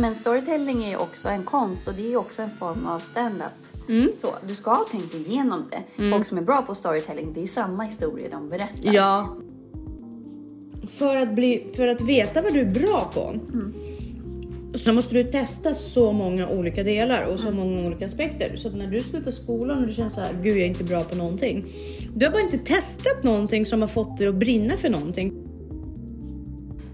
men storytelling är ju också en konst och det är ju också en form av stand-up. Så, du ska ha tänkt igenom det. Folk som är bra på storytelling, det är samma historia de berättar. Ja. För att, bli, för att veta vad du är bra på så måste du testa så många olika delar och så många olika aspekter. Så att när du slutar skolan och du känner så här, gud jag är inte bra på någonting. Du har bara inte testat någonting som har fått dig att brinna för någonting.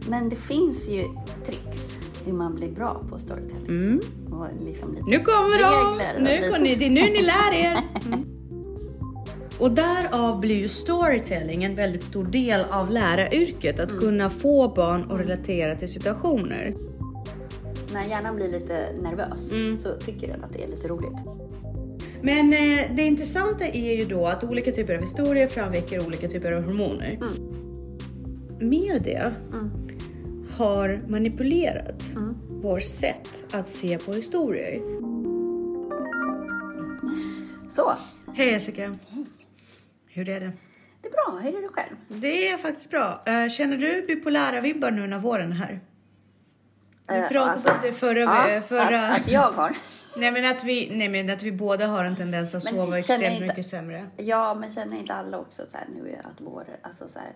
Men det finns ju tricks hur man blir bra på storytelling. Och liksom Nu kommer de! Nu, lite- kommer ni, det är nu ni lär er! Mm. Och därav blir ju storytelling en väldigt stor del av läraryrket. Att kunna få barn att relatera till situationer. När hjärnan blir lite nervös Mm. så tycker den att det är lite roligt. Men eh, det intressanta är ju då att olika typer av historier framväcker olika typer av hormoner. Mm. Har manipulerat vårt sätt att se på historier. Så, Hej Jessica! Hur är det? det är bra. Hur är det själv? Det är faktiskt bra. Eh, Känner du bipolära vibbar nu när våren är här? Vi Eh, pratade alltså, om det förra... Ja, förra... Att, att jag har. Nej, men att vi, nej men att vi båda har en tendens att Men sova extremt inte- mycket sämre. Ja, men känner inte alla också så här nu att vår, alltså så här,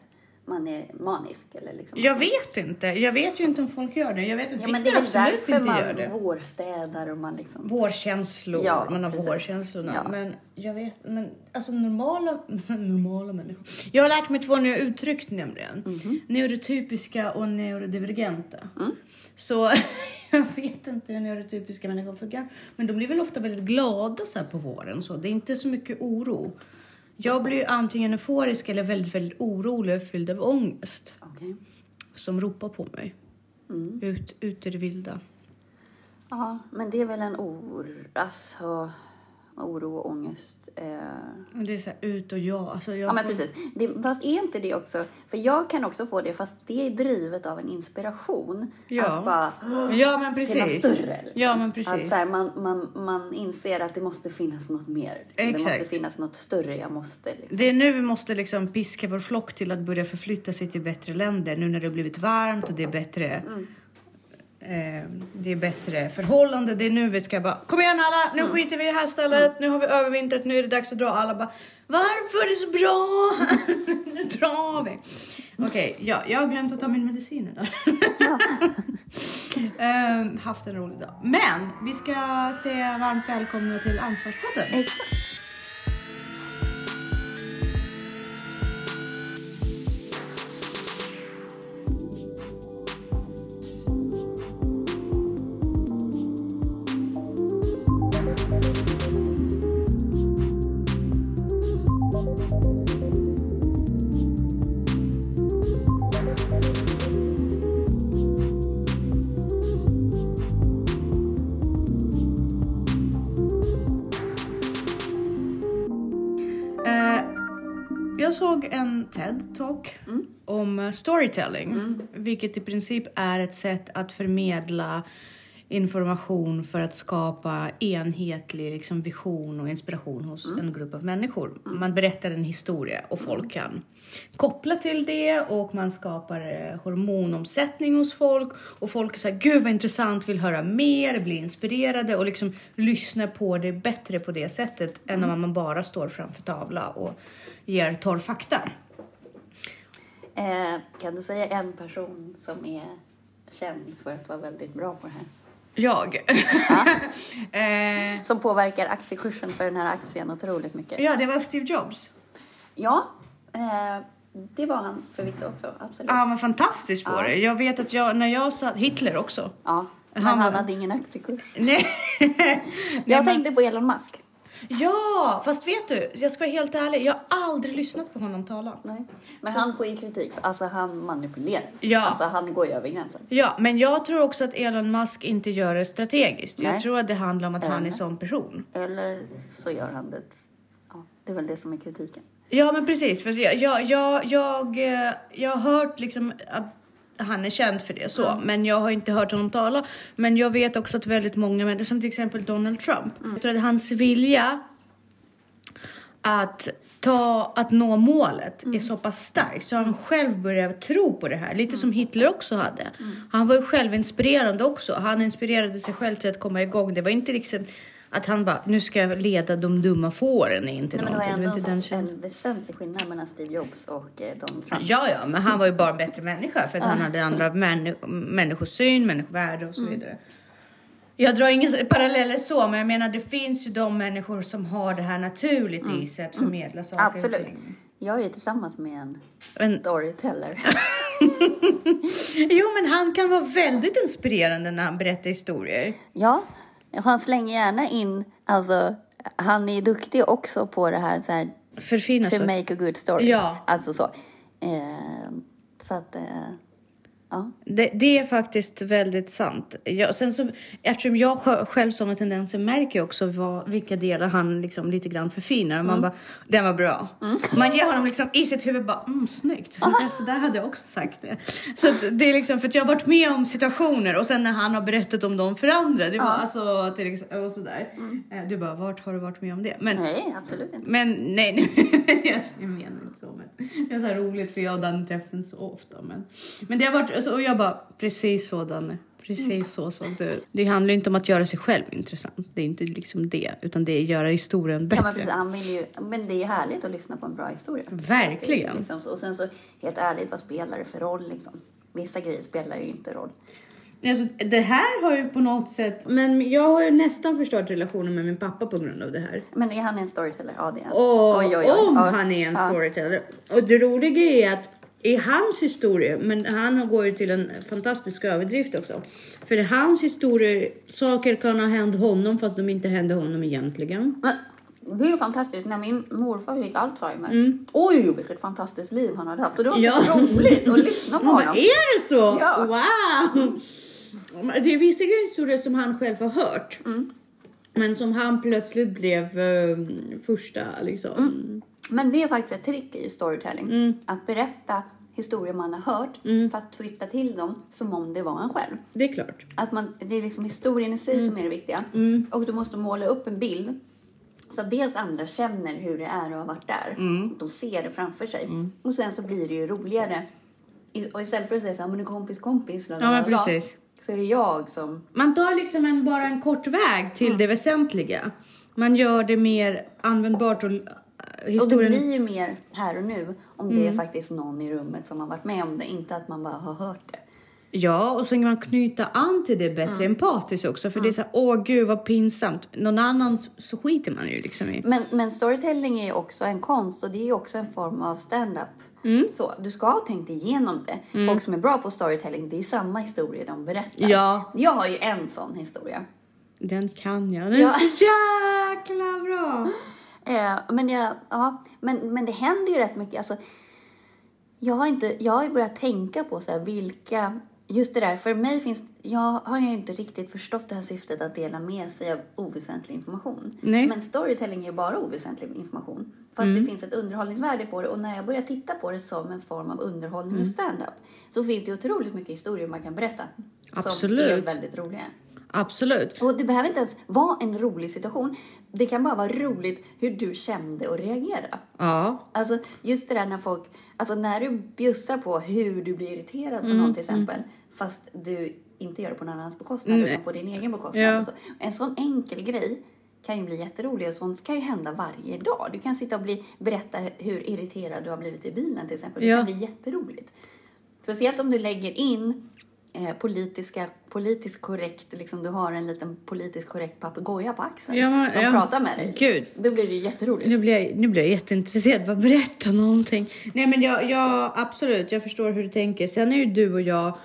man är manisk eller liksom? Jag vet inte. Jag vet ju inte om folk gör det. Jag vet att Ja, men det är väl absolut därför inte gör man det. vårstädar och man liksom... Vårkänslor. Ja, man har precis. vårkänslorna. Ja. Men jag vet, men alltså normala, normala människor. Jag har lärt mig två nya uttryck nämligen. Mhm. Neurotypiska och neurodivergenta. Mm. Så jag vet inte hur neurotypiska människor funkar. Men de blir väl ofta väldigt glada så här på våren. Så det är inte så mycket oro. Jag blir antingen euforisk eller väldigt, väldigt orolig och fylld av ångest. Okej. Som ropar på mig. Mm. Ut, ut i det vilda. Ja, men det är väl en or, alltså, oro och ångest. Eh. Det är så här ut och ja. Alltså jag Ja, men precis. Det, fast är inte det också, för jag kan också få det, fast det är drivet av en inspiration. Ja. Att bara, Ja men till något precis. större. liksom. Ja men Att precis. så här, man, man, man inser att det måste finnas något mer. Det Exakt. måste finnas något större jag måste. Liksom. Det är nu vi måste liksom piska vår flock till att börja förflytta sig till bättre länder. Nu när det har blivit varmt och det är bättre. Mm. Eh, det är bättre förhållande. Det är nu vi ska bara kom igen alla, nu Mm. skiter vi i det här stället. Nu har vi övervintrat, nu är det dags att dra. Alla bara varför är det så bra? nu drar vi. Okej, ja, jag har glömt att ta min medicin idag. Ehm, haft en rolig dag. Men vi ska säga varmt välkomna till Ansvarspodden. Exakt. Om eh, storytelling, vilket i princip är ett sätt att förmedla information för att skapa enhetlig liksom, vision och inspiration hos Mm. en grupp av människor. Man berättar en historia och folk kan koppla till det och man skapar eh, hormonomsättning hos folk och folk här, gud vad intressant, vill höra mer, blir inspirerade och liksom lyssnar på det bättre på det sättet än Mm. om man bara står framför tavla och ger torr fakta. Eh, kan du säga en person som är känd för att vara väldigt bra på det här? Jag. eh, Som påverkar aktiekursen för den här aktien otroligt mycket. ja, det var Steve Jobs. Ja, eh, det var han förvisso också. Absolut. Han var fantastisk på Ja. det. Jag vet att jag, när jag satt, Hitler också. Ja, men Han han, hade ingen aktiekurs. Nej. Jag tänkte på Elon Musk. Ja, fast vet du, jag ska vara helt ärlig. Jag har aldrig lyssnat på honom tala. Nej. Men han får ju kritik. Alltså han manipulerar. Ja. Alltså han går ju över gränsen. Ja, men jag tror också att Elon Musk inte gör det strategiskt. Jag Nej. tror att det handlar om att han är Eller? sån person. Eller så gör han det. Ja, det är väl det som är kritiken. Ja, men precis. För jag, jag, jag, jag, eh, jag har hört liksom att han är känd för det så, men jag har inte hört honom tala. Men jag vet också att väldigt många människor, som till exempel Donald Trump, jag tror att hans vilja att ta att nå målet är så pass stark så han själv börjar tro på det här. Lite som Hitler också hade. Han var ju självinspirerande också. Han inspirerade sig själv till att komma igång. Det var inte liksom att han bara, nu ska jag leda de dumma fåren in till Nej, men det var någonting. ändå inte den en väsentlig skillnad mellan Steve Jobs och eh, Donald Trump. Ja, ja, men han var ju bara en bättre människa för att han hade andra männi människosyn, människovärde och så Mm. vidare. Jag drar inga paralleller så, men jag menar det finns ju de människor som har det här naturligt i sig att förmedla saker och Mm. Absolut. ting. Jag är ju tillsammans med en Men, storyteller. jo, men han kan vara väldigt inspirerande när han berättar historier. Ja, han slänger gärna in, alltså han är duktig också på det här, så här Förfina to make a good story. Ja. Alltså så. Eh, så att, eh, ja. Det, det är faktiskt väldigt sant. Jag, sen så, eftersom jag sj- själv sådana tendenser märker jag också vad, vilka delar han liksom lite grann förfinar. Man bara, den var bra. Man ger honom liksom i sitt huvud bara, mm, snyggt. Så där hade jag också sagt det. Så det är liksom, för att jag har varit med om situationer och sen när han har berättat om dem för andra. Det var alltså, till exempel, och sådär. Eh, Du bara, vart har du varit med om det? Men, Nej, absolut inte. men nej, nej jag, menar inte så. Men det är så roligt för jag och Danne träffas inte så ofta. Men, men det har varit, alltså, och jag bara, precis så Danne. Precis så såg det ut. Det handlar inte om att göra sig själv intressant. Det är inte liksom det. Utan det är att göra historien Ja, bättre. men, precis, han vill ju, men det är härligt att lyssna på en bra historia. Verkligen. Liksom, så- och sen så, helt ärligt, vad spelar det för roll liksom? Vissa grejer spelar ju inte roll. Alltså, det här har ju på något sätt... Men jag har ju nästan förstört relationen med min pappa på grund av det här. Men är han en storyteller? Ja, det är han. Och Oj, oj, oj. om Ja. han är en Ja. storyteller. Och det roliga är att i hans historia, men han går ju till en fantastisk överdrift också. För i hans historia, saker kan ha hänt honom fast de inte hände honom egentligen. Det är ju fantastiskt. När min morfar fick Alzheimer. Mm. Oj, vilket fantastiskt liv han hade haft. Och det var så Ja. roligt att lyssna på honom. är det så? Ja. Wow! Det är vissa historier som han själv har hört. Mm. Men som han plötsligt blev eh, första liksom. Mm. Men det är faktiskt ett trick i storytelling. Mm. Att berätta historier man har hört fast twista till dem som om det var en själv. Det är klart. Att man, det är liksom historien i sig Mm. som är det viktiga. Och du måste måla upp en bild. Så att dels andra känner hur det är att ha varit där. Mm. De ser det framför sig. Och sen så blir det ju roligare. Och istället för att säga så här, men en kompis kompis. Ja, men precis. Så är det jag som... Man tar liksom en, bara en kort väg till det väsentliga. Man gör det mer användbart och eh, Och det historien... blir ju mer här och nu om det Mm. är faktiskt någon i rummet som har varit med om det. Inte att man bara har hört det. Ja, och så kan man knyta an till det bättre empatiskt också. För det är så här, åh gud vad pinsamt. Någon annan så- skiter man ju liksom i. Men, men storytelling är ju också en konst och det är ju också en form av stand-up. Mm. Så, du ska ha tänkt igenom det. Folk som är bra på storytelling, det är samma historia de berättar. Ja. Jag har ju en sån historia. Den kan jag. Den är Ja. så jäkla bra. Eh, men, jag, ja, men, men det händer ju rätt mycket. Alltså, jag, har inte, jag har ju börjat tänka på så här, vilka... Just det där, för mig finns... Jag har ju inte riktigt förstått det här syftet att dela med sig av oväsentlig information. Nej. Men storytelling är ju bara oväsentlig information. Fast Mm. det finns ett underhållningsvärde på det. Och när jag börjar titta på det som en form av underhållning Mm. och stand-up så finns det otroligt mycket historier man kan berätta. Som Absolut. är väldigt roliga. Absolut. Och det behöver inte ens vara en rolig situation. Det kan bara vara roligt hur du kände och reagerade. Ja. Alltså just det där när folk, alltså när du bjussar på hur du blir irriterad på Mm, någon till exempel. Fast du inte gör det på någon annans bekostnad Mm. utan på din egen bekostnad. Ja. Så. En sån enkel grej kan ju bli jätterolig och sånt ska ju hända varje dag. Du kan sitta och bli, berätta hur irriterad du har blivit i bilen till exempel. Det Ja. kan bli jätteroligt. Speciellt om du lägger in eh, politiska, politiskt korrekt, liksom du har en liten politiskt korrekt papegoja på axeln Ja, som ja. pratar med dig. Gud. Då blir det ju jätteroligt. Nu blir, jag, nu blir jag jätteintresserad. Vad berätta någonting. Nej men jag, jag, absolut, jag förstår hur du tänker. Sen är ju du och jag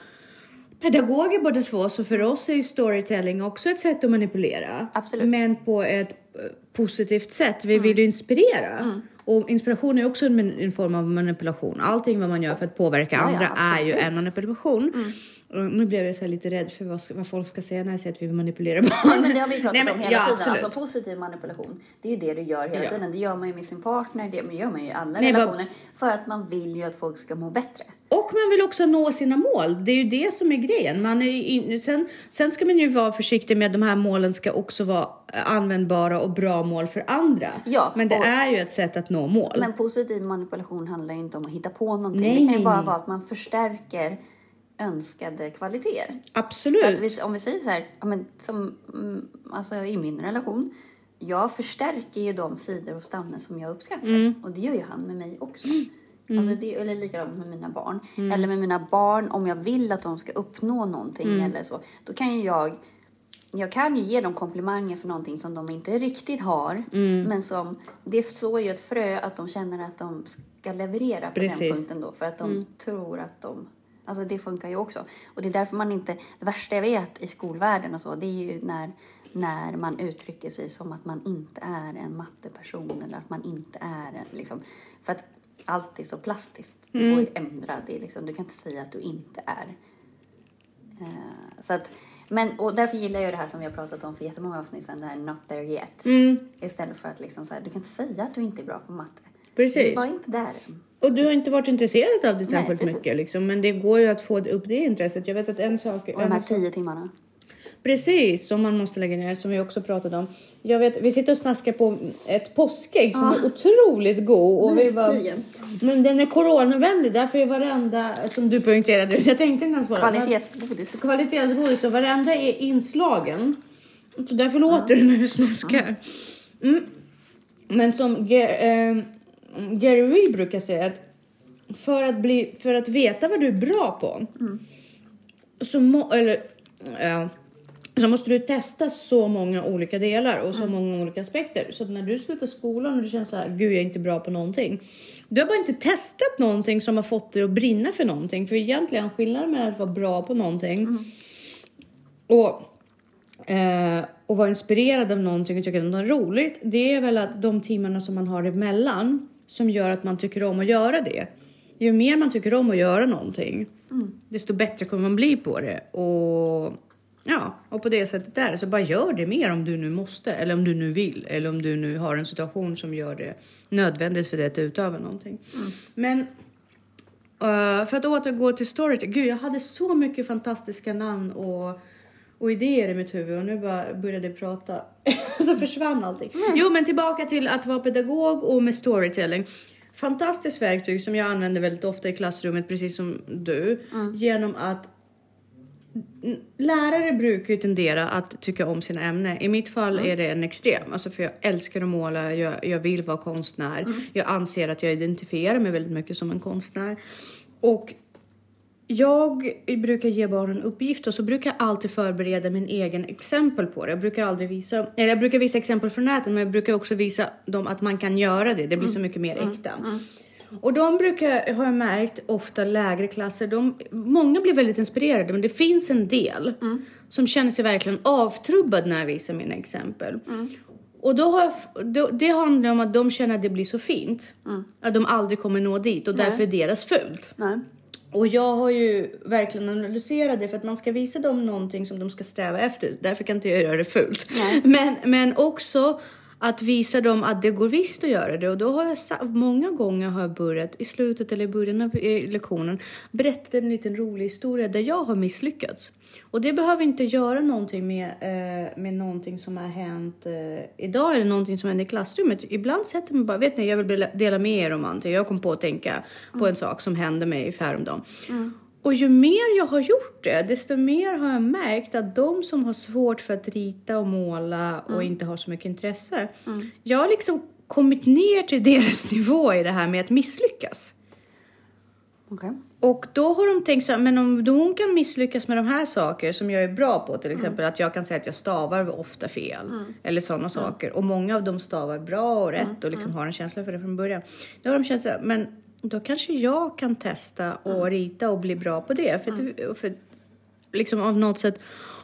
pedagoger båda två, så för oss är ju storytelling också ett sätt att manipulera. Absolut. Men på ett eh, positivt sätt. Vi vill ju inspirera. Och inspiration är också en, en form av manipulation. Allting vad man gör för att påverka Ja, ja, andra är ju en manipulation. Och nu blev jag så lite rädd för vad, vad folk ska säga när jag säger att vi vill manipulera barn. Nej, men det har vi pratat Nej, men- om hela ja, tiden. absolut. Alltså positiv manipulation. Det är ju det du gör hela Ja. tiden. Det gör man ju med sin partner, det gör man ju i alla Nej, relationer. För att man vill ju att folk ska må bättre. Och man vill också nå sina mål. Det är ju det som är grejen. Man är in, sen, sen ska man ju vara försiktig med att de här målen ska också vara användbara och bra mål för andra. Ja, Men det och- är ju ett sätt att nå mål. Men positiv manipulation handlar ju inte om att hitta på någonting. Nej, det kan ju bara vara att man förstärker önskade kvaliteter. Absolut. Vi, om vi säger så här, ja, men som, mm, alltså i min relation, jag förstärker ju de sidor hos Danne som jag uppskattar. Mm. Och det gör ju han med mig också. Alltså det, eller likadant med mina barn. Mm. Eller med mina barn, om jag vill att de ska uppnå någonting Mm. eller så. Då kan ju jag, jag kan ju ge dem komplimanger för någonting som de inte riktigt har. Mm. Men som, det sår ju ett frö att de känner att de ska leverera på Precis. Mm. den punkten då. För att de tror att de Alltså det funkar ju också. Och det är därför man inte, det värsta jag vet i skolvärlden och så, det är ju när, när man uttrycker sig som att man inte är en matteperson eller att man inte är en, liksom, för att allt är så plastiskt. Det Mm. går ju att ändra, det är liksom, du kan inte säga att du inte är. Eh, så att, men, och därför gillar jag det här som vi har pratat om för jättemånga avsnitt sedan, det här not there yet. Mm, Istället för att liksom så här, du kan inte säga att du inte är bra på matte. precis. Var inte där. Och du har inte varit intresserad av det särskilt precis. mycket liksom. Men det går ju att få upp det intresset. Jag vet att en sak... Och de här tio timmarna. Precis, som man måste lägga ner, som vi också pratade om. Jag vet, vi sitter och snackar på ett påskägg som är otroligt god. Och vi bara, men den är coronavänlig, därför är varenda, som du poängterade, jag tänkte inte ens på det. Kvalitetsgodis. Kvalitetsgodis och varenda är inslagen. Så därför låter det när vi snackar. Mm. Men som eh, Gary Vee brukar säga att för att, bli, för att veta vad du är bra på så, må, eller, ja, så måste du testa så många olika delar och så många olika aspekter. Så att när du slutar skolan och du känner så här, gud jag är inte bra på någonting. Du har bara inte testat någonting som har fått dig att brinna för någonting. För egentligen skillnaden mellan att vara bra på någonting och, eh, och vara inspirerad av någonting och tycka att det är roligt. Det är väl att de timmarna som man har emellan som gör att man tycker om att göra det. Ju mer man tycker om att göra någonting, desto bättre kommer man bli på det. Och ja, och på det sättet är det. Så bara gör det mer om du nu måste eller om du nu vill eller om du nu har en situation som gör det nödvändigt för dig att utöva någonting. Men eh, för att återgå till Storytel. Gud, jag hade så mycket fantastiska namn och, och idéer i mitt huvud och nu bara började jag prata så försvann allting. Jo, men tillbaka till att vara pedagog och med storytelling. Fantastiskt verktyg som jag använder väldigt ofta i klassrummet, precis som du, genom att Lärare brukar ju tendera att tycka om sina ämnen. I mitt fall är det en extrem. Alltså för jag älskar att måla, jag, jag vill vara konstnär. Jag anser att jag identifierar mig väldigt mycket som en konstnär. Och jag brukar ge barnen uppgifter och så brukar jag alltid förbereda min egen exempel på det. Jag brukar aldrig visa, eller jag brukar visa exempel från nätet men jag brukar också visa dem att man kan göra det. Det blir så mycket mer äkta. Och de brukar, har jag märkt, ofta lägre klasser. De, många blir väldigt inspirerade men det finns en del som känner sig verkligen avtrubbad när jag visar mina exempel. Och då har jag, då, det handlar om att de känner att det blir så fint. Att de aldrig kommer nå dit och därför är deras fult. Nej. Och jag har ju verkligen analyserat det för att man ska visa dem någonting som de ska sträva efter. Därför kan inte jag göra det fult. Nej. Men, men också att visa dem att det går visst att göra det. Och då har jag många gånger har jag börjat i slutet eller i början av eh, lektionen berättat en liten rolig historia där jag har misslyckats. Och det behöver inte göra någonting med, eh, med någonting som har hänt eh, idag eller någonting som händer i klassrummet. Ibland sätter man bara, vet ni, jag vill dela- med er om någonting. Jag kom på att tänka på en sak som hände mig häromdagen. Och ju mer jag har gjort det, desto mer har jag märkt att de som har svårt för att rita och måla och inte har så mycket intresse. Jag har liksom kommit ner till deras nivå i det här med att misslyckas. Okej. Och då har de tänkt så här, men om hon kan misslyckas med de här saker som jag är bra på, till exempel att jag kan säga att jag stavar ofta fel eller sådana saker och många av dem stavar bra och rätt och liksom har en känsla för det från början. Då har de känt så här, men då kanske jag kan testa och rita och bli bra på det. För, att, för liksom av något sätt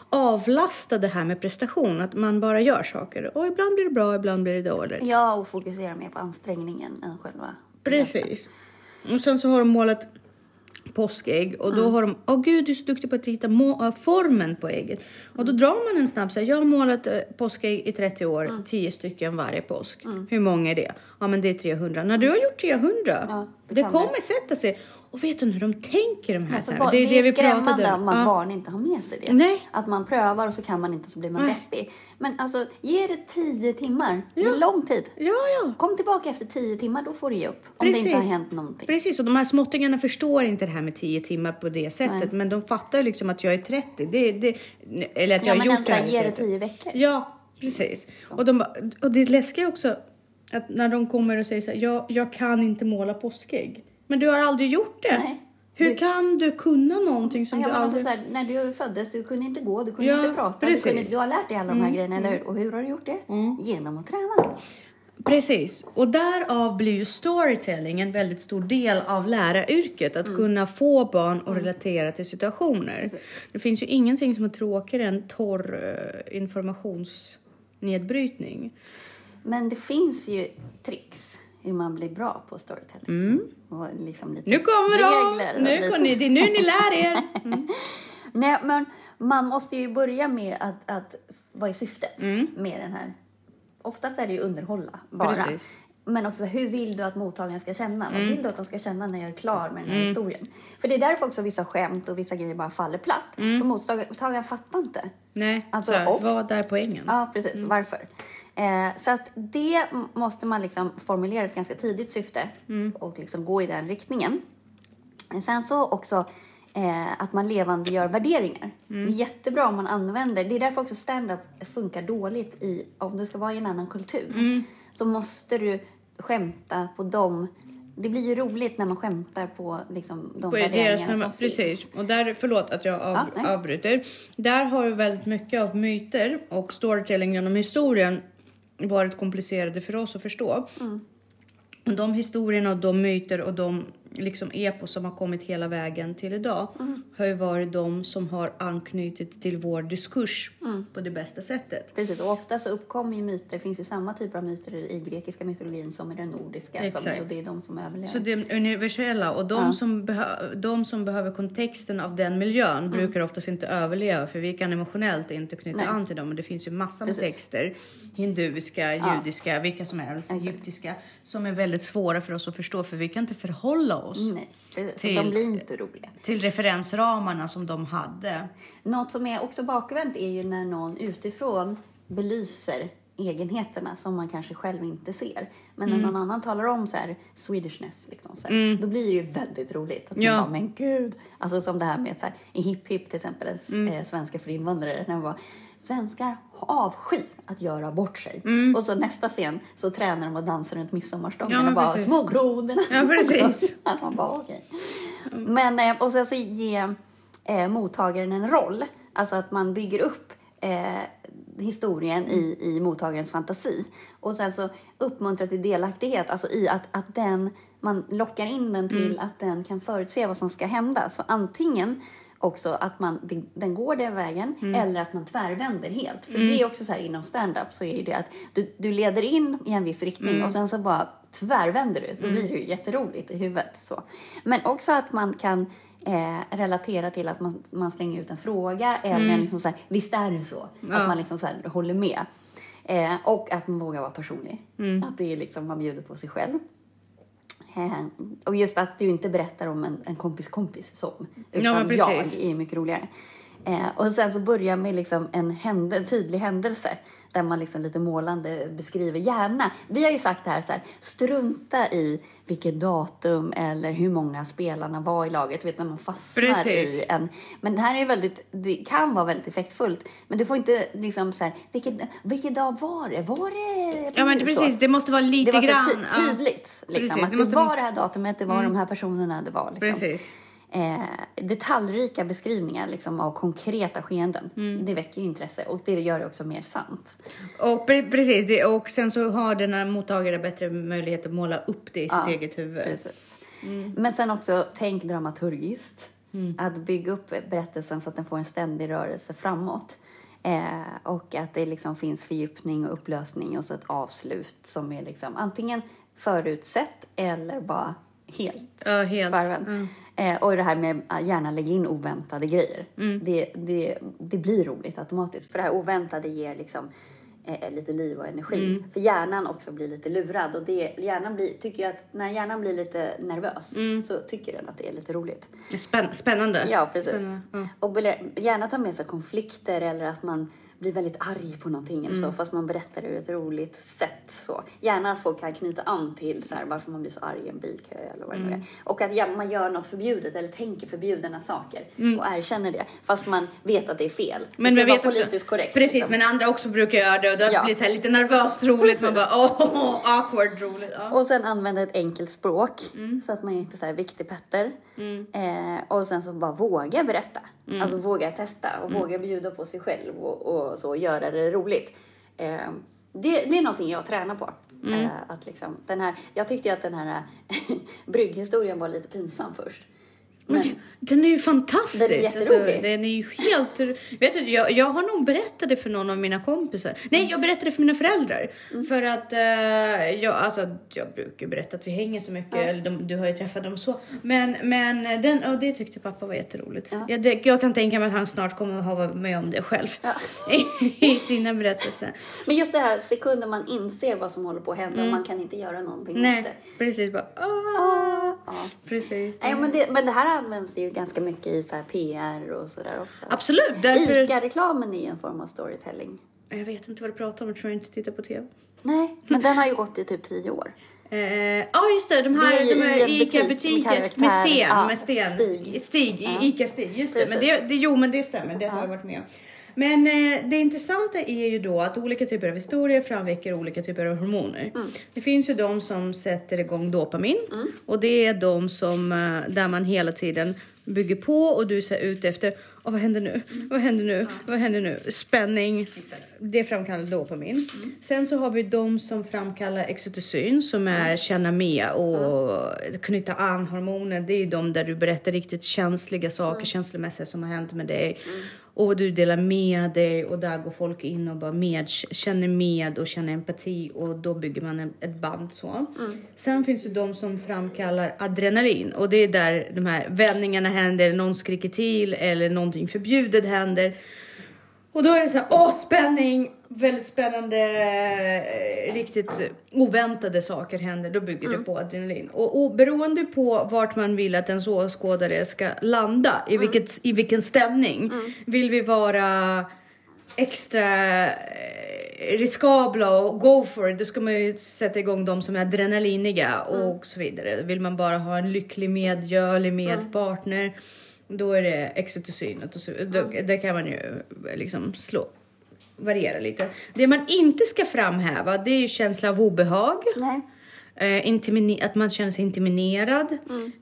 avlasta det här med prestation, att man bara gör saker och ibland blir det bra, ibland blir det dåligt. Ja, och fokusera mer på ansträngningen än själva... Precis. Och sen så har de målat påskägg och då har de, åh gud du är så duktig på att rita må- äh, formen på ägget. Och då drar man en snabb så här, jag har målat äh, påskägg i 30 år, 10 stycken varje påsk. Hur många är det? Ja men det är 300. När du har gjort 300, Ja, det det kommer sätta sig. Och vet du när de tänker de här Ja, termerna? barn, det, är skrämmande om att Ja. barn inte har med sig det. Nej. Att man prövar och så kan man inte och så blir man Nej. deppig. Men alltså, ge det tio timmar. Det Ja. är lång tid. Ja, ja. Kom tillbaka efter tio timmar, då får du ge upp. Om Precis. det inte har hänt någonting. Precis, och de här småttingarna förstår inte det här med 10 timmar på det sättet. Men de fattar ju liksom att jag är 30. Det, det, eller att Ja, jag har men gjort alltså, det här i ge det 30. tio veckor. Ja, precis. Och, de, och det läskiga också att när de kommer och säger så här, jag, jag kan inte måla påskägg. Men du har aldrig gjort det. Nej. Hur Du- kan du kunna någonting som Ja, du alltså, aldrig... så här, när du föddes, du kunde inte gå, du kunde Ja, inte prata. precis. Mm, Du, kunde, du har lärt dig alla de här grejerna, eller hur? Och hur har du gjort det? Genom att träna. Precis, och därav blir ju storytelling en väldigt stor del av läraryrket. Mm. Att kunna få barn att relatera till situationer. Det finns ju ingenting som är tråkigare än torr eh, informationsnedbrytning. Men det finns ju tricks hur man blir bra på storytelling. Och liksom lite Mm. Nu kommer de! Nu, lite- ni, det är nu ni lär er! Nej, men man måste ju börja med att, att vad är syftet Mm. med den här? Oftast är det ju underhålla bara. Precis. Men också hur vill du att mottagaren ska känna? Mm. Vad vill du att de ska känna när jag är klar med den här historien? För det är därför också vissa skämt och vissa grejer bara faller platt. För mottagaren fattar inte. Nej, Alltså, så här, och- vad är poängen? Ja, precis. Varför? Eh, så att det måste man liksom formulera ett ganska tidigt syfte och liksom gå i den riktningen. Sen så också eh, att man levandegör värderingar. Det är jättebra om man använder, det är därför också stand-up funkar dåligt i, om du ska vara i en annan kultur. Så måste du skämta på dem. Det blir ju roligt när man skämtar på liksom, de På värderingar som precis. finns. Och där, förlåt att jag av, Ja, avbryter. Där har ju väldigt mycket av myter och storytelling genom historien varit komplicerade för oss att förstå. Mm. Och de historierna och de myter och de liksom epos som har kommit hela vägen till idag Mm. har ju varit de som har anknutit till vår diskurs Mm. på det bästa sättet. Precis, och ofta så uppkommer ju myter, det finns ju samma typer av myter i grekiska mytologin som i den nordiska. Som, Exakt. och det är de som överlever. Så det är universella och de, Ja. som de som behöver kontexten av den miljön Mm. brukar oftast inte överleva för vi kan emotionellt inte knyta Nej. an till dem. Och det finns ju massor med texter, hinduiska, Ja. judiska, vilka som helst, egyptiska, som är väldigt svåra för oss att förstå för vi kan inte förhålla oss Nej, precis. till- de blir inte roliga. till referensramarna som de hade. Något som är också bakvänt är ju när någon utifrån belyser egenheterna som man kanske själv inte ser. Men Mm. när någon annan talar om så här Swedishness, liksom, så här, då blir det ju väldigt roligt. Att man Ja. bara, men gud! Alltså som det här med så här, i Hipp Hipp till exempel, Mm. eh, svenska för invandrare, när man bara, svenskar avskyr att göra bort sig. Och så nästa scen så tränar de och dansar runt midsommarstången Mm. Ja, och bara, precis. små grodorna. Ja, precis. Att man bara, okej. Men, eh, och sen så ge eh, mottagaren en roll. Alltså att man bygger upp eh, historien i, i mottagarens fantasi. Och sen så uppmuntra till delaktighet, alltså i att, att den, man lockar in den till att den kan förutse vad som ska hända. Så antingen också att man, den går den vägen eller att man tvärvänder helt. För det är också så här inom stand-up så är ju det att du, du leder in i en viss riktning och sen så bara tvärvänder du. Då blir det ju jätteroligt i huvudet. Så. Men också att man kan eh, relatera till att man, man slänger ut en fråga eller liksom så här, visst är det så? Att man liksom så här håller med. Eh, och att man vågar vara personlig. Att det är liksom, man bjuder på sig själv. Eh, och just att du inte berättar om en, en kompis kompis som, utan men jag är mycket roligare. Eh, och sen så börja med liksom en händel, tydlig händelse där man liksom lite målande beskriver gärna. Vi har ju sagt det här så här, strunta i vilket datum eller hur många spelarna var i laget. Vet när man fastnar Precis. i en... Men det här är väldigt, det kan vara väldigt effektfullt. Men du får inte liksom så här, vilket, vilken dag var det? Var det... Ja men så? precis, det måste vara lite Det var så grann. ty- tydligt. Liksom, Precis, att det det, måste- var det här datumet, det var de här personerna, det var liksom. Precis. Eh, detaljrika beskrivningar liksom, av konkreta skeenden. Mm. Det väcker ju intresse och det gör det också mer sant. Och pre- precis, det, och sen så har den här mottagaren bättre möjlighet att måla upp det i sitt Ja, eget huvud. Precis. Mm. Men sen också, tänk dramaturgiskt. Att bygga upp berättelsen så att den får en ständig rörelse framåt. Eh, och att det liksom finns fördjupning och upplösning och så ett avslut som är liksom antingen förutsett eller bara helt Ja, helt. tvärvänd. Eh, och det här med att gärna lägga in oväntade grejer. Mm. Det, det, det blir roligt automatiskt. För det här oväntade ger liksom eh, lite liv och energi. Mm. För hjärnan också blir lite lurad och det, hjärnan blir, tycker jag att när hjärnan blir lite nervös Mm. så tycker den att det är lite roligt. Spänn, spännande. Ja, precis. Spännande, ja. Och gärna ta med sig konflikter eller att man blir väldigt arg på någonting eller Mm. så, fast man berättar det ur ett roligt sätt. Så. Gärna att folk kan knyta an till så här, varför man blir så arg i en bilkö eller vad det Mm. nu är. Och att ja, man gör något förbjudet eller tänker förbjudna saker och erkänner det, fast man vet att det är fel. Mm. Men det ska vet vara också, politiskt korrekt. Precis, liksom. men andra också brukar göra det och då Ja. blir det så här lite nervöst roligt. Man bara åh, awkward roligt. Ja. Och sen använda ett enkelt språk Mm. så att man inte är så här viktig Petter. Eh, och sen så bara våga berätta. Mm. Alltså våga testa och våga bjuda på sig själv och, och så göra det roligt. Eh, det, det är någonting jag tränar på. Mm. Eh, att liksom, den här, jag tyckte ju att den här brygghistorien var lite pinsam först. Men, den är ju fantastisk. Den är. Alltså, den är ju helt... Vet du, jag, jag har nog berättat det för någon av mina kompisar. Nej, jag berättade för mina föräldrar. Mm. För att eh, jag, alltså, jag brukar berätta att vi hänger så mycket. Eller de, du har ju träffat dem så. Men, men den, och det tyckte pappa var jätteroligt. Ja. Jag, det, jag kan tänka mig att han snart kommer att ha varit med om det själv. Ja. I sina berättelser. men just det här sekunden man inser vad som håller på att hända och man kan inte göra någonting Mm. Nej, det. precis. Bara, ah, Ja. Precis. Nej, men, det, men det här används ju ganska mycket i så PR och sådär också. Absolut. Därför... ICA-reklamen är ju en form av storytelling. Jag vet inte vad du pratar om. Jag tror jag inte tittar på TV. Nej, men den har ju gått i typ tio år. Eh, Ja just det, de här, Det de här ICA-butiker med med sten. Ja, med sten. Stig. Stig, Ja. ICA-Stig. Just det, men det, det, jo men det stämmer, det har jag varit med om. Men eh, det intressanta är ju då att olika typer av historier framväcker olika typer av hormoner. Mm. Det finns ju de som sätter igång dopamin och det är de som eh, där man hela tiden bygger på och du är ute efter Åh, vad händer nu? Vad händer nu? Vad händer nu? Spänning. Det framkallar dopamin. Sen så har vi de som framkallar exoticin som är känna med och knyta an hormoner. Det är de där du berättar riktigt känsliga saker, känslomässiga som har hänt med dig. Och du delar med dig och där går folk in och bara med, känner med och känner empati och då bygger man ett band så. Sen finns det de som framkallar adrenalin och det är där de här vändningarna händer, någon skriker till eller någonting förbjudet händer. Och då är det så här, åh spänning, väldigt spännande, eh, riktigt oväntade saker händer. Då bygger det på adrenalin. Och, och beroende på vart man vill att ens åskådare ska landa, i, vilket, i vilken stämning. Vill vi vara extra eh, riskabla och go for it, då ska man ju sätta igång de som är adrenaliniga och så vidare. Vill man bara ha en lycklig medgörlig medpartner, då är det exotocynet och så, då, där kan man ju liksom slå variera lite. Det man inte ska framhäva, det är ju känsla av obehag. Nej. Eh, att man känner sig intiminerad.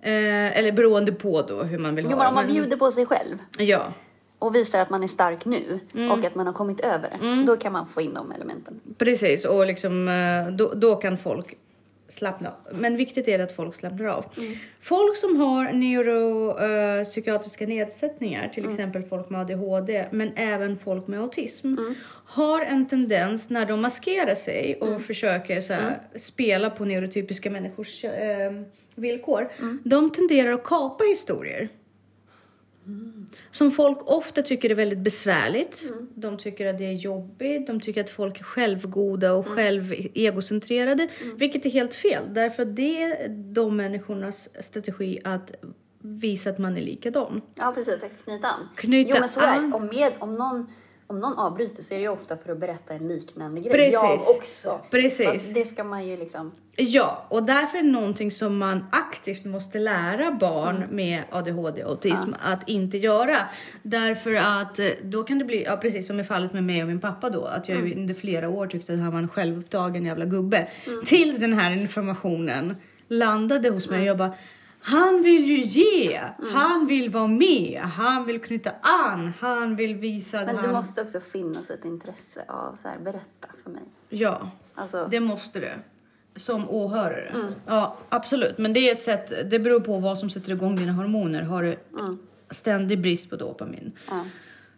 Eh, eller beroende på då hur man vill Jo, ha men om man bjuder på sig själv Ja, och visar att man är stark nu Mm. och att man har kommit över det, då kan man få in de elementen. Precis, och liksom, eh, då, då kan folk slappna av. Men viktigt är att folk slappnar av. Folk som har neuropsykiatriska nedsättningar, till exempel folk med ADHD, men även folk med autism, har en tendens när de maskerar sig och försöker så här, spela på neurotypiska människors eh, villkor. De tenderar att kapa historier. Som folk ofta tycker är väldigt besvärligt. De tycker att det är jobbigt. De tycker att folk är självgoda och självegocentrerade. Vilket är helt fel. Därför att det är de människornas strategi att visa att man är likadan. Ja, precis. Att knyta an. Knyta jo, men så är det. Om, med, om, någon, om någon avbryter så är det ju ofta för att berätta en liknande grej. Precis. Jag också. Precis. Fast det ska man ju liksom... Ja, och därför är det någonting som man aktivt måste lära barn Mm. med ADHD och autism att inte göra. Därför att eh, då kan det bli, ja precis som i fallet med mig och min pappa då, att jag Mm. under flera år tyckte att han var en självupptagen jävla gubbe. Tills den här informationen landade hos mig Mm. och jag bara han vill ju ge, han vill vara med, han vill knyta an, han vill visa att Men han... det måste också finnas ett intresse av så här, berätta för mig. Ja. Alltså, Det måste det. Som åhörare. Mm. Ja, absolut. Men det är ett sätt. Det beror på vad som sätter igång dina hormoner. Har du ständig brist på dopamin. Mm.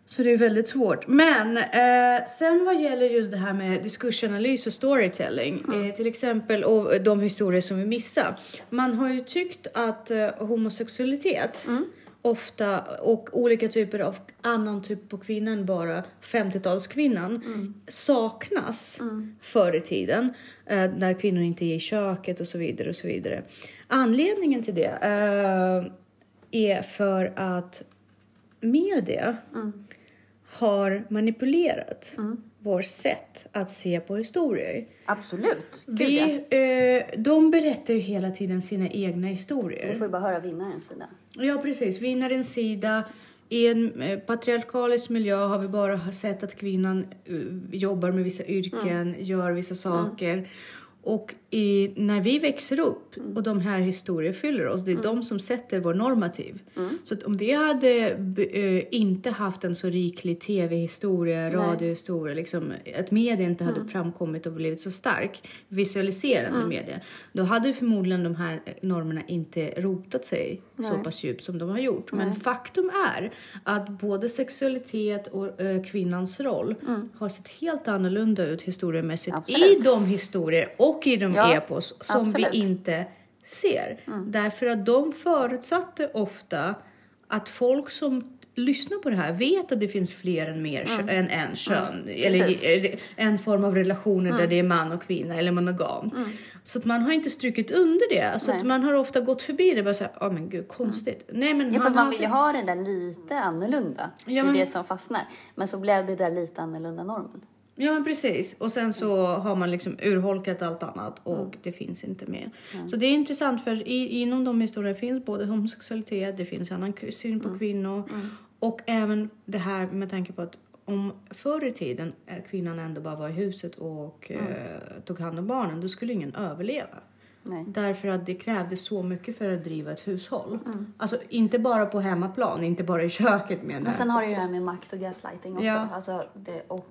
Så det är väldigt svårt. Men eh, sen vad gäller just det här med diskursanalys och storytelling. Mm. Eh, till exempel och de historier som vi missar. Man har ju tyckt att eh, homosexualitet Mm. ofta och olika typer av annan typ på kvinnan bara 50-talskvinnan saknas förr i tiden eh, när kvinnor inte är i köket och så vidare och så vidare. Anledningen till det eh, är för att media har manipulerat vårt sätt att se på historier. Absolut. Gud, ja. Vi, eh, de berättar ju hela tiden sina egna historier. får ju bara höra vinnarens sida. Ja, precis. Vinnarens sida. I en eh, patriarkalisk miljö har vi bara sett att kvinnan eh, jobbar med vissa yrken, gör vissa saker. Och i, när vi växer upp och de här historierna fyller oss, det är de som sätter vår normativ. Så att om vi hade eh, inte haft en så riklig tv-historia, radiohistoria, liksom, att media inte hade framkommit och blivit så stark, visualiserande media, då hade förmodligen de här normerna inte rotat sig så pass djupt som de har gjort. Men faktum är att både sexualitet och eh, kvinnans roll har sett helt annorlunda ut historiemässigt i Absolut. de historier och i de Ja, epos som absolut. vi inte ser. Därför att de förutsatte ofta att folk som lyssnar på det här vet att det finns fler än, mer, kö- än en kön. Eller Precis. eller en form av relationer där det är man och kvinna eller monogamt. Så att man har inte strukit under det. Så att man har ofta gått förbi det och bara såhär, ja men gud konstigt. Nej men Ja, för man, vill ju ha det där lite annorlunda. Ja, det är det som fastnar. Men så blev det där lite annorlunda normen. Ja men precis. Och sen så har man liksom urholkat allt annat och det finns inte mer. Så det är intressant för i, inom de historierna finns både homosexualitet, det finns annan syn på kvinnor och även det här med tanke på att om förr i tiden eh, kvinnan ändå bara var i huset och eh, tog hand om barnen, då skulle ingen överleva. Nej. Därför att det krävdes så mycket för att driva ett hushåll. Alltså inte bara på hemmaplan, inte bara i köket menar Men jag. sen har du ju det här med makt och gaslighting också. Ja. Alltså det, och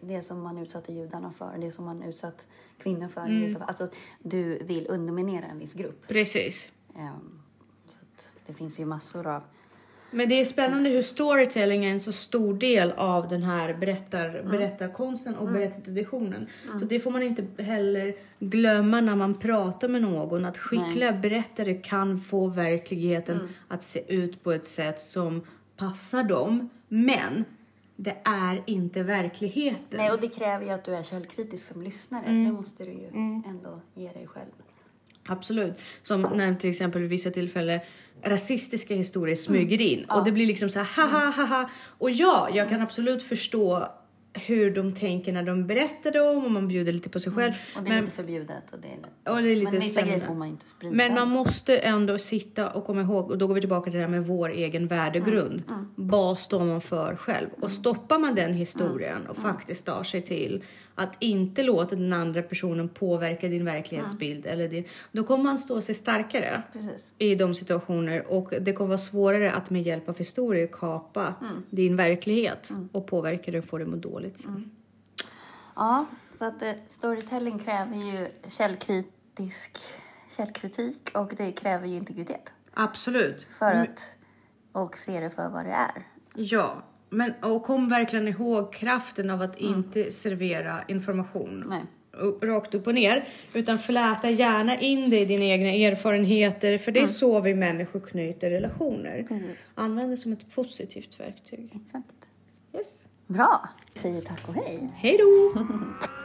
det som man utsatte judarna för, det som man utsatt kvinnor för. Mm. fall. Alltså du vill underminera en viss grupp. Precis. Ehm, så det finns ju massor av... Men det är spännande hur storytelling är en så stor del av den här berättar, berättarkonsten och berättartraditionen. Så det får man inte heller glömma när man pratar med någon. Att skickliga berättare kan få verkligheten att se ut på ett sätt som passar dem. Men det är inte verkligheten. Nej, och det kräver ju att du är källkritisk som lyssnare. Mm. Det måste du ju ändå ge dig själv. Absolut. Som när till exempel vid vissa tillfällen rasistiska historier smyger in och det blir liksom så här haha haha. Och ja, jag kan absolut förstå hur de tänker när de berättar dem och man bjuder lite på sig själv. Och det är Men, lite förbjudet. Och det är lätt. och det är lite Men vissa grejer får man inte sprida. men man måste ändå sitta och komma ihåg, och då går vi tillbaka till det här med vår egen värdegrund. Vad står man för själv? Och stoppar man den historien och faktiskt tar sig till att inte låta den andra personen påverka din verklighetsbild, eller din, då kommer man stå sig starkare Precis. i de situationer och det kommer vara svårare att med hjälp av historier kapa din verklighet och påverka dig och få dig att må dåligt sen. Ja, så att eh, storytelling kräver ju källkritisk källkritik och det kräver ju integritet. Absolut. För att, och se det för vad det är. Ja, men och kom verkligen ihåg kraften av att inte servera information Nej. rakt upp och ner, utan fläta gärna in det i dina egna erfarenheter, för det är så vi människor knyter relationer. Precis. Använd det som ett positivt verktyg. Exakt. Yes. Bra. Säger tack och hej. Hej då!